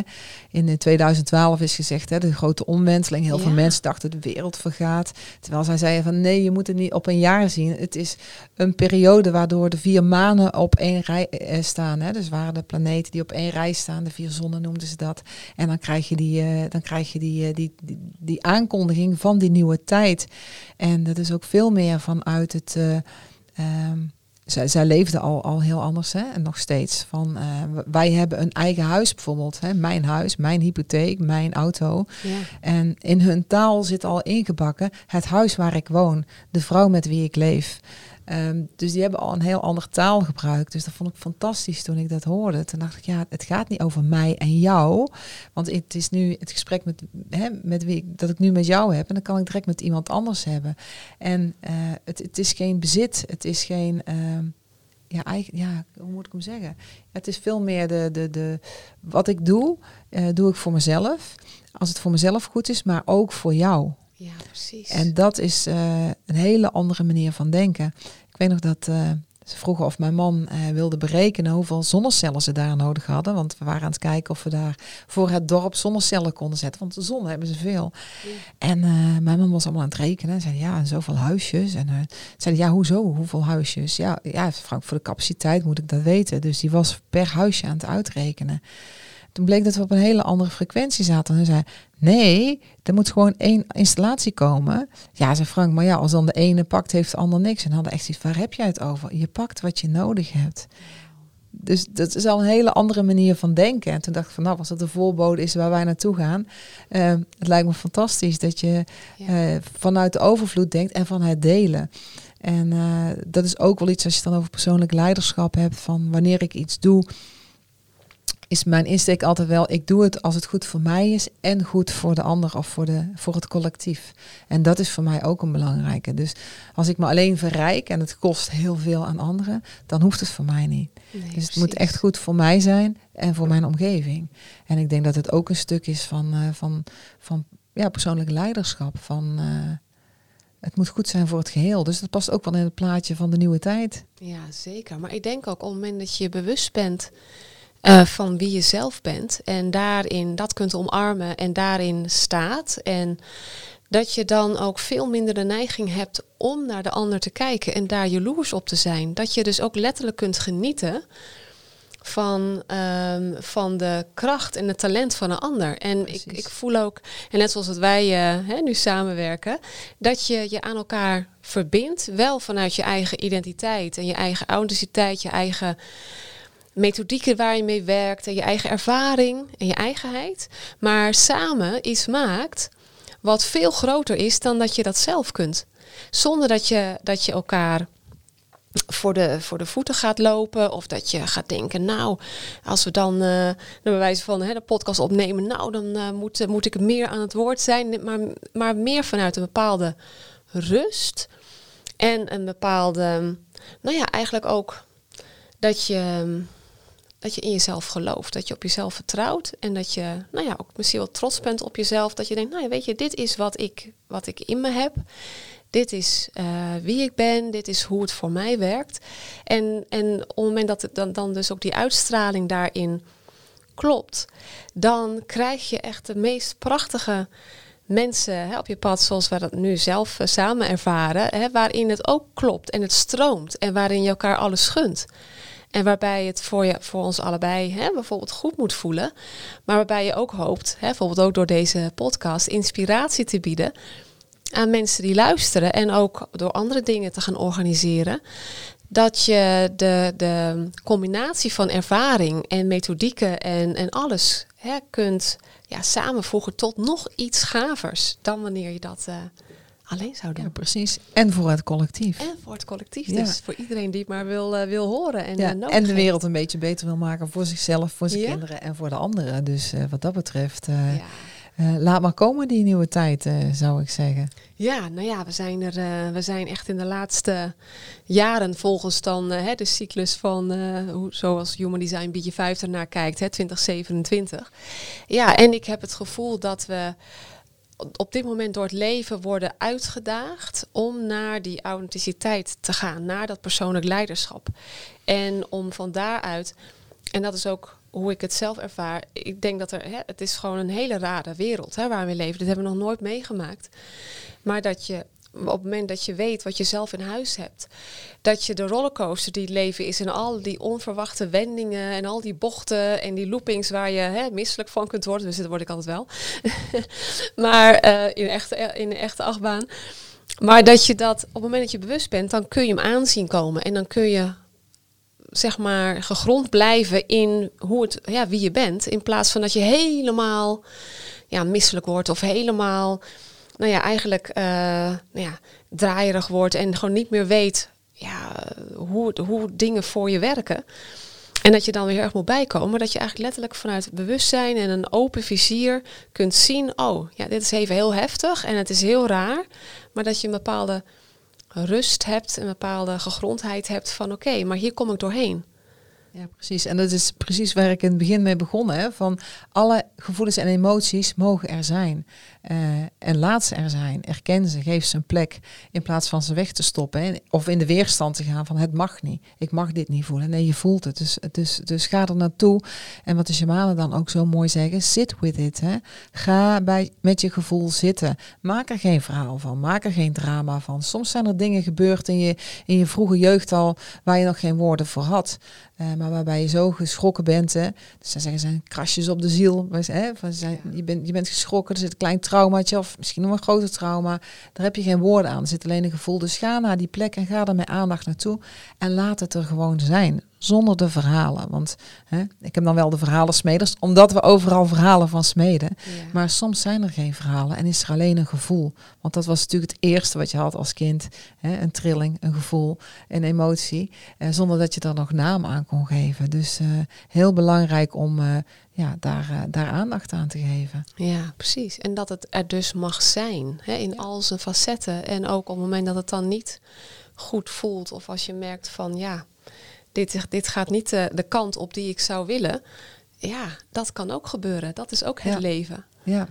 In 2012 is gezegd, hè, de grote omwenteling. Heel ja. veel mensen dachten de wereld vergaat. Terwijl zij zeiden van nee, je moet het niet op een jaar zien. Het is een periode waardoor de vier manen op één rij eh, staan. Hè. Dus waren de planeten die op één rij staan, de vier zonnen noemden ze dat. En dan krijg je die, dan krijg je die, die, die, die, aankondiging van die nieuwe tijd. En dat is ook veel meer vanuit het... Um, zij, zij leefde al, al heel anders hè, en nog steeds. Van, uh, wij hebben een eigen huis bijvoorbeeld. Hè, mijn huis, mijn hypotheek, mijn auto. Ja. En in hun taal zit al ingebakken het huis waar ik woon. De vrouw met wie ik leef. Um, dus die hebben al een heel ander taal gebruikt. Dus dat vond ik fantastisch toen ik dat hoorde. Toen dacht ik, ja, het gaat niet over mij en jou. Want het is nu het gesprek met, hè, met wie dat ik nu met jou heb. En dan kan ik direct met iemand anders hebben. En uh, het, het is geen bezit. Het is geen... Uh, ja, ja, hoe moet ik hem zeggen? Het is veel meer de, de, de wat ik doe, uh, doe ik voor mezelf. Als het voor mezelf goed is, maar ook voor jou. Ja, precies. En dat is uh, een hele andere manier van denken. Ik weet nog dat uh, ze vroegen of mijn man uh, wilde berekenen hoeveel zonnecellen ze daar nodig hadden. Want we waren aan het kijken of we daar voor het dorp zonnecellen konden zetten. Want de zon hebben ze veel. Ja. En mijn man was allemaal aan het rekenen. Zei ja, zoveel huisjes. En zei ja, hoezo? Hoeveel huisjes? Ja, ja, Frank, voor de capaciteit moet ik dat weten. Dus die was per huisje aan het uitrekenen. Toen bleek dat we op een hele andere frequentie zaten. En zei, nee, er moet gewoon één installatie komen. Ja, zei Frank, maar ja, als dan de ene pakt, heeft de ander niks. En hadden echt iets, waar heb jij het over? Je pakt wat je nodig hebt. Dus dat is al een hele andere manier van denken. En toen dacht ik van, nou, als dat de voorbode is waar wij naartoe gaan. Uh, het lijkt me fantastisch dat je ja. uh, vanuit de overvloed denkt en van het delen. En uh, dat is ook wel iets als je het dan over persoonlijk leiderschap hebt. Van wanneer ik iets doe, is mijn insteek altijd wel, ik doe het als het goed voor mij is en goed voor de ander of voor, de, voor het collectief. En dat is voor mij ook een belangrijke. Dus als ik me alleen verrijk en het kost heel veel aan anderen, dan hoeft het voor mij niet. Nee, dus het precies. moet echt goed voor mij zijn en voor mijn omgeving. En ik denk dat het ook een stuk is van, uh, van, van ja, persoonlijk leiderschap. Van, uh, het moet goed zijn voor het geheel. Dus dat past ook wel in het plaatje van de nieuwe tijd. Ja, zeker. Maar ik denk ook op het moment dat je bewust bent uh, van wie je zelf bent. En daarin dat kunt omarmen en daarin staat. En dat je dan ook veel minder de neiging hebt om naar de ander te kijken en daar jaloers op te zijn. Dat je dus ook letterlijk kunt genieten van, ehm, van de kracht en het talent van een ander. En ik, ik voel ook, en net zoals dat wij uh, hè, nu samenwerken, dat je je aan elkaar verbindt, wel vanuit je eigen identiteit en je eigen authenticiteit, je eigen methodieken waar je mee werkt en je eigen ervaring en je eigenheid, maar samen iets maakt wat veel groter is dan dat je dat zelf kunt. Zonder dat je, dat je elkaar voor de, voor de voeten gaat lopen. Of dat je gaat denken, nou, als we dan uh, bij wijze van hè, de podcast opnemen, nou, dan uh, moet, moet ik meer aan het woord zijn. Maar, maar meer vanuit een bepaalde rust. En een bepaalde, nou ja, eigenlijk ook dat je, dat je in jezelf gelooft. Dat je op jezelf vertrouwt. En dat je, nou ja, ook misschien wel trots bent op jezelf. Dat je denkt, nou ja, weet je, dit is wat ik, wat ik in me heb dit is uh, wie ik ben, dit is hoe het voor mij werkt. En, en op het moment dat het dan, dan dus ook die uitstraling daarin klopt, dan krijg je echt de meest prachtige mensen op je pad, zoals we dat nu zelf uh, samen ervaren, hè, waarin het ook klopt en het stroomt en waarin je elkaar alles gunt. En waarbij het voor, je, voor ons allebei hè, bijvoorbeeld goed moet voelen. Maar waarbij je ook hoopt, hè, bijvoorbeeld ook door deze podcast, inspiratie te bieden aan mensen die luisteren en ook door andere dingen te gaan organiseren. Dat je de, de combinatie van ervaring en methodieken en, en alles hè, kunt ja, samenvoegen tot nog iets gavers dan wanneer je dat uh, alleen zou doen. Ja, precies. En voor het collectief. En voor het collectief. Ja. Dus voor iedereen die het maar wil, uh, wil horen. En, ja, uh, en de wereld een beetje beter wil maken voor zichzelf, voor zijn kinderen en voor de anderen. Dus wat dat betreft. Laat maar komen die nieuwe tijd, zou ik zeggen. Ja, nou ja, we zijn er, we zijn echt in de laatste jaren volgens dan hè, de cyclus van hoe, zoals Human Design Bietje 5 ernaar kijkt, hè, 2027. Ja, en ik heb het gevoel dat we op dit moment door het leven worden uitgedaagd om naar die authenticiteit te gaan, naar dat persoonlijk leiderschap. En om van daaruit, en dat is ook hoe ik het zelf ervaar, ik denk dat er, hè, het is gewoon een hele rare wereld hè, waar we leven. Dit hebben we nog nooit meegemaakt. Maar dat je op het moment dat je weet wat je zelf in huis hebt, dat je de rollercoaster die het leven is en al die onverwachte wendingen en al die bochten en die loopings waar je hè, misselijk van kunt worden, dus dat word ik altijd wel, maar uh, in, echte, in een echte achtbaan. Maar dat je dat op het moment dat je bewust bent, dan kun je hem aanzien komen en dan kun je zeg maar gegrond blijven in hoe het, ja, wie je bent. In plaats van dat je helemaal ja, misselijk wordt of helemaal, nou ja, eigenlijk uh, nou ja, draaierig wordt en gewoon niet meer weet ja, hoe, hoe dingen voor je werken. En dat je dan weer erg moet bijkomen. Dat je eigenlijk letterlijk vanuit bewustzijn en een open vizier kunt zien. Oh, ja, dit is even heel heftig en het is heel raar. Maar dat je een bepaalde rust hebt, een bepaalde gegrondheid hebt van oké, maar hier kom ik doorheen. Ja, precies. En dat is precies waar ik in het begin mee begonnen. Hè? Van alle gevoelens en emoties mogen er zijn. Uh, en laat ze er zijn. Erken ze, geef ze een plek. In plaats van ze weg te stoppen. Hè? Of in de weerstand te gaan van het mag niet. Ik mag dit niet voelen. Nee, je voelt het. Dus, dus, dus ga er naartoe. En wat de shamanen dan ook zo mooi zeggen. Sit with it. Hè? Ga bij, met je gevoel zitten. Maak er geen verhaal van. Maak er geen drama van. Soms zijn er dingen gebeurd in je, in je vroege jeugd al. Waar je nog geen woorden voor had. Uh, maar waarbij je zo geschrokken bent. Hè? Dus zeggen ze krasjes op de ziel. Hè? Van, zijn, je, bent, je bent geschrokken, er zit een klein traumaatje of misschien nog een groter trauma. Daar heb je geen woorden aan, er zit alleen een gevoel. Dus ga naar die plek en ga er met aandacht naartoe. En laat het er gewoon zijn zonder de verhalen. Want hè, ik heb dan wel de verhalen smeders, omdat we overal verhalen van smeden. Maar soms zijn er geen verhalen en is er alleen een gevoel. Want dat was natuurlijk het eerste wat je had als kind. Hè, een trilling, een gevoel, een emotie. Eh, zonder dat je er nog naam aan kon geven. Dus uh, heel belangrijk om uh, ja, daar, uh, daar aandacht aan te geven. Ja, precies. En dat het er dus mag zijn. Hè, in al zijn facetten. En ook op het moment dat het dan niet goed voelt. Of als je merkt van ja dit, dit gaat niet de, de kant op die ik zou willen. Ja, dat kan ook gebeuren. Dat is ook het leven. Ja.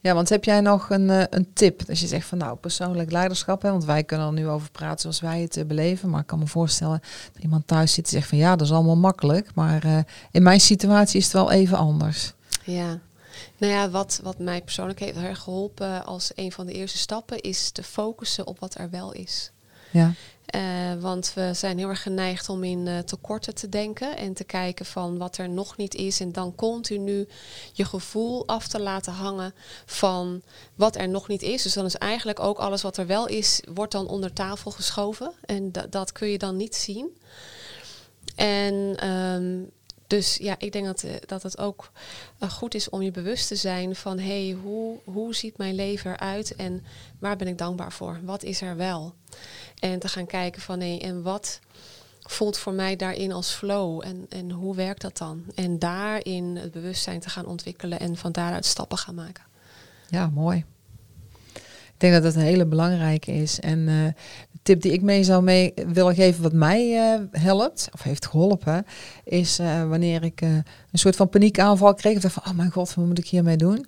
Ja, want heb jij nog een, uh, een tip? Als je zegt van nou, persoonlijk leiderschap, hè, want wij kunnen er nu over praten zoals wij het uh, beleven. Maar ik kan me voorstellen dat iemand thuis zit en zegt van ja, dat is allemaal makkelijk. Maar uh, in mijn situatie is het wel even anders. Ja, Nou ja, wat, wat mij persoonlijk heeft heel erg geholpen als een van de eerste stappen is te focussen op wat er wel is. Ja. Uh, want we zijn heel erg geneigd om in uh, tekorten te denken en te kijken van wat er nog niet is. En dan continu je gevoel af te laten hangen van wat er nog niet is. Dus dan is eigenlijk ook alles wat er wel is, wordt dan onder tafel geschoven. En dat kun je dan niet zien. En um, dus ja, ik denk dat, dat het ook uh, goed is om je bewust te zijn van hé, hey, hoe, hoe ziet mijn leven eruit en waar ben ik dankbaar voor? Wat is er wel? En te gaan kijken van hé, hey, en wat voelt voor mij daarin als flow en, en hoe werkt dat dan? En daarin het bewustzijn te gaan ontwikkelen en van daaruit stappen gaan maken. Ja, mooi. Ik denk dat dat een hele belangrijke is. En uh, de tip die ik mee zou mee willen geven, wat mij uh, helpt, of heeft geholpen, is uh, wanneer ik een soort van paniekaanval kreeg. Of dacht van, oh mijn god, wat moet ik hiermee doen?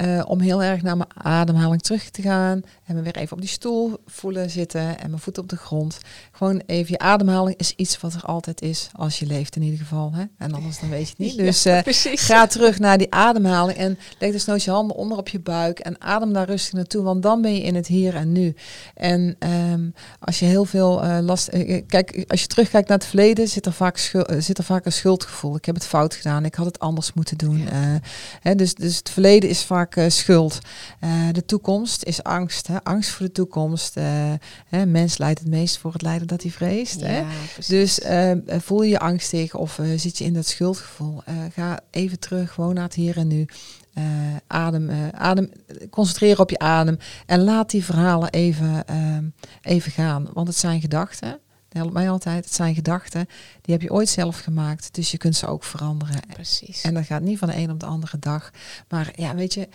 Uh, om heel erg naar mijn ademhaling terug te gaan. En me weer even op die stoel voelen zitten en mijn voet op de grond. Gewoon even je ademhaling is iets wat er altijd is als je leeft in ieder geval. Hè? En anders dan weet je het niet. Dus uh, ga terug naar die ademhaling en leg dus nooit je handen onder op je buik. En adem daar rustig naartoe, want dan ben je in het hier en nu. En um, als je heel veel uh, last... kijk, als je terugkijkt naar het verleden, zit er, vaak zit er vaak een schuldgevoel. Ik heb het fout gedaan, ik had het anders moeten doen. Ja. hè, dus, dus het verleden is vaak vaak uh, schuld. Uh, de toekomst is angst. Hè? Angst voor de toekomst. Uh, hè? Mens leidt het meest voor het lijden dat hij vreest. Ja, hè? Dus voel je je angstig of zit je in dat schuldgevoel. ga even terug, gewoon naar het hier en nu. adem, adem, concentreer op je adem en laat die verhalen even, even gaan. Want het zijn gedachten. Helpt mij altijd. Het zijn gedachten, die heb je ooit zelf gemaakt. Dus je kunt ze ook veranderen. Precies. En dat gaat niet van de een op de andere dag. Maar ja, weet je,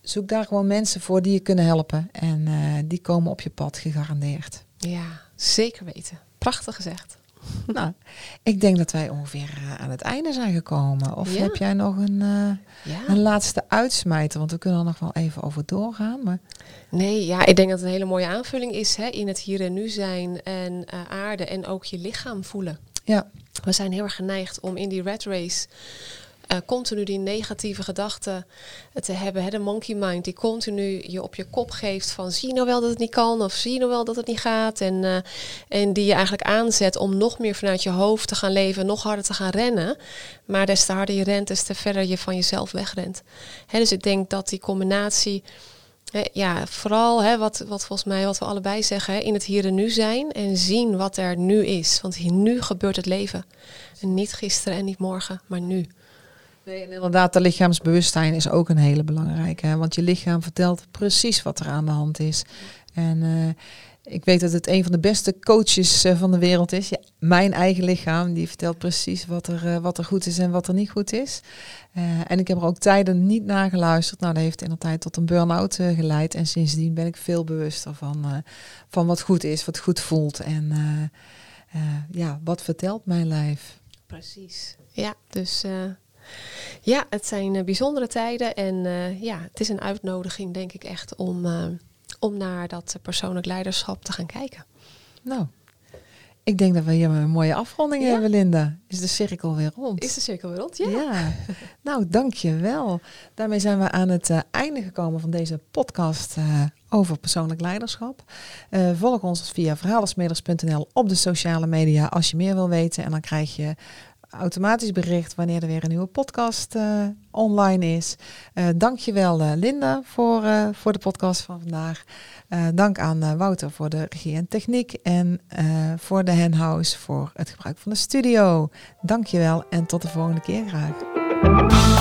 zoek daar gewoon mensen voor die je kunnen helpen. En uh, die komen op je pad gegarandeerd. Ja, zeker weten. Prachtig gezegd. Nou, ik denk dat wij ongeveer uh, aan het einde zijn gekomen. Of ja. heb jij nog een, uh, ja. een laatste uitsmijter? Want we kunnen er nog wel even over doorgaan. Maar... Nee, ja, ik denk dat het een hele mooie aanvulling is hè, in het hier en nu zijn en uh, aarde en ook je lichaam voelen. Ja. We zijn heel erg geneigd om in die red race uh, continu die negatieve gedachten te hebben. Hè, de monkey mind die continu je op je kop geeft van zie nou wel dat het niet kan of zie nou wel dat het niet gaat. En, uh, en die je eigenlijk aanzet om nog meer vanuit je hoofd te gaan leven, nog harder te gaan rennen. Maar des te harder je rent, des te verder je van jezelf wegrent. Hè, dus ik denk dat die combinatie... Ja, vooral hè, wat, wat volgens mij, wat we allebei zeggen, hè, in het hier en nu zijn en zien wat er nu is. Want hier nu gebeurt het leven. En niet gisteren en niet morgen, maar nu. Nee, en inderdaad, de lichaamsbewustzijn is ook een hele belangrijke. Hè? Want je lichaam vertelt precies wat er aan de hand is. En uh, ik weet dat het een van de beste coaches uh, van de wereld is. Ja, mijn eigen lichaam, die vertelt precies wat er, uh, wat er goed is en wat er niet goed is. en ik heb er ook tijden niet naar geluisterd. Nou, dat heeft in de tijd tot een burn-out geleid. En sindsdien ben ik veel bewuster van, van wat goed is, wat goed voelt. En ja, wat vertelt mijn lijf? Precies. Ja, dus ja, het zijn uh, bijzondere tijden en uh, ja, het is een uitnodiging, denk ik echt, om, uh, om naar dat persoonlijk leiderschap te gaan kijken. Nou, ik denk dat we hier een mooie afronding ja? hebben, Linda. Is de cirkel weer rond? Is de cirkel weer rond, ja. ja. nou, dank je wel. Daarmee zijn we aan het einde gekomen van deze podcast over persoonlijk leiderschap. volg ons via verhalensmeders.nl op de sociale media als je meer wil weten. En dan krijg je automatisch bericht wanneer er weer een nieuwe podcast uh, online is. Uh, dankjewel uh, Linda voor, voor de podcast van vandaag. dank aan Wouter voor de regie en techniek en voor de Henhouse voor het gebruik van de studio. Dankjewel en tot de volgende keer graag.